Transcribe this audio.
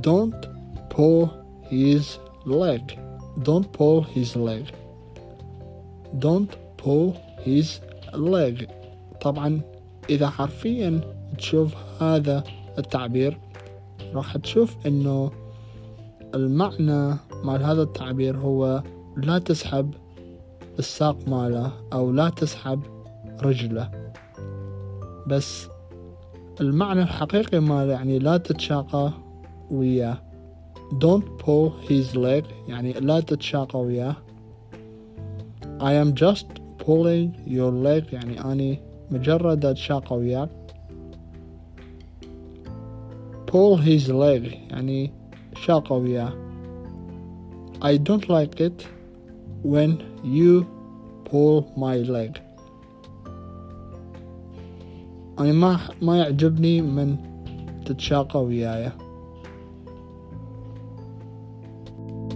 don't pull his leg. Don't pull his leg. Don't pull his leg. طبعا إذا حرفيا تشوف هذا التعبير راح تشوف إنه المعنى مال هذا التعبير هو لا تسحب الساق ماله أو لا تسحب رجله. بس المعنى الحقيقي ماله يعني لا تتشاقى وياه don't pull his leg يعني لا تتشاقى وياه I am just pulling your leg يعني أني مجرد أتشاقى وياك pull his leg يعني شاقة وياه I don't like it when you pull my leg أنا ما ما يعجبني من تتشاقى وياي thank you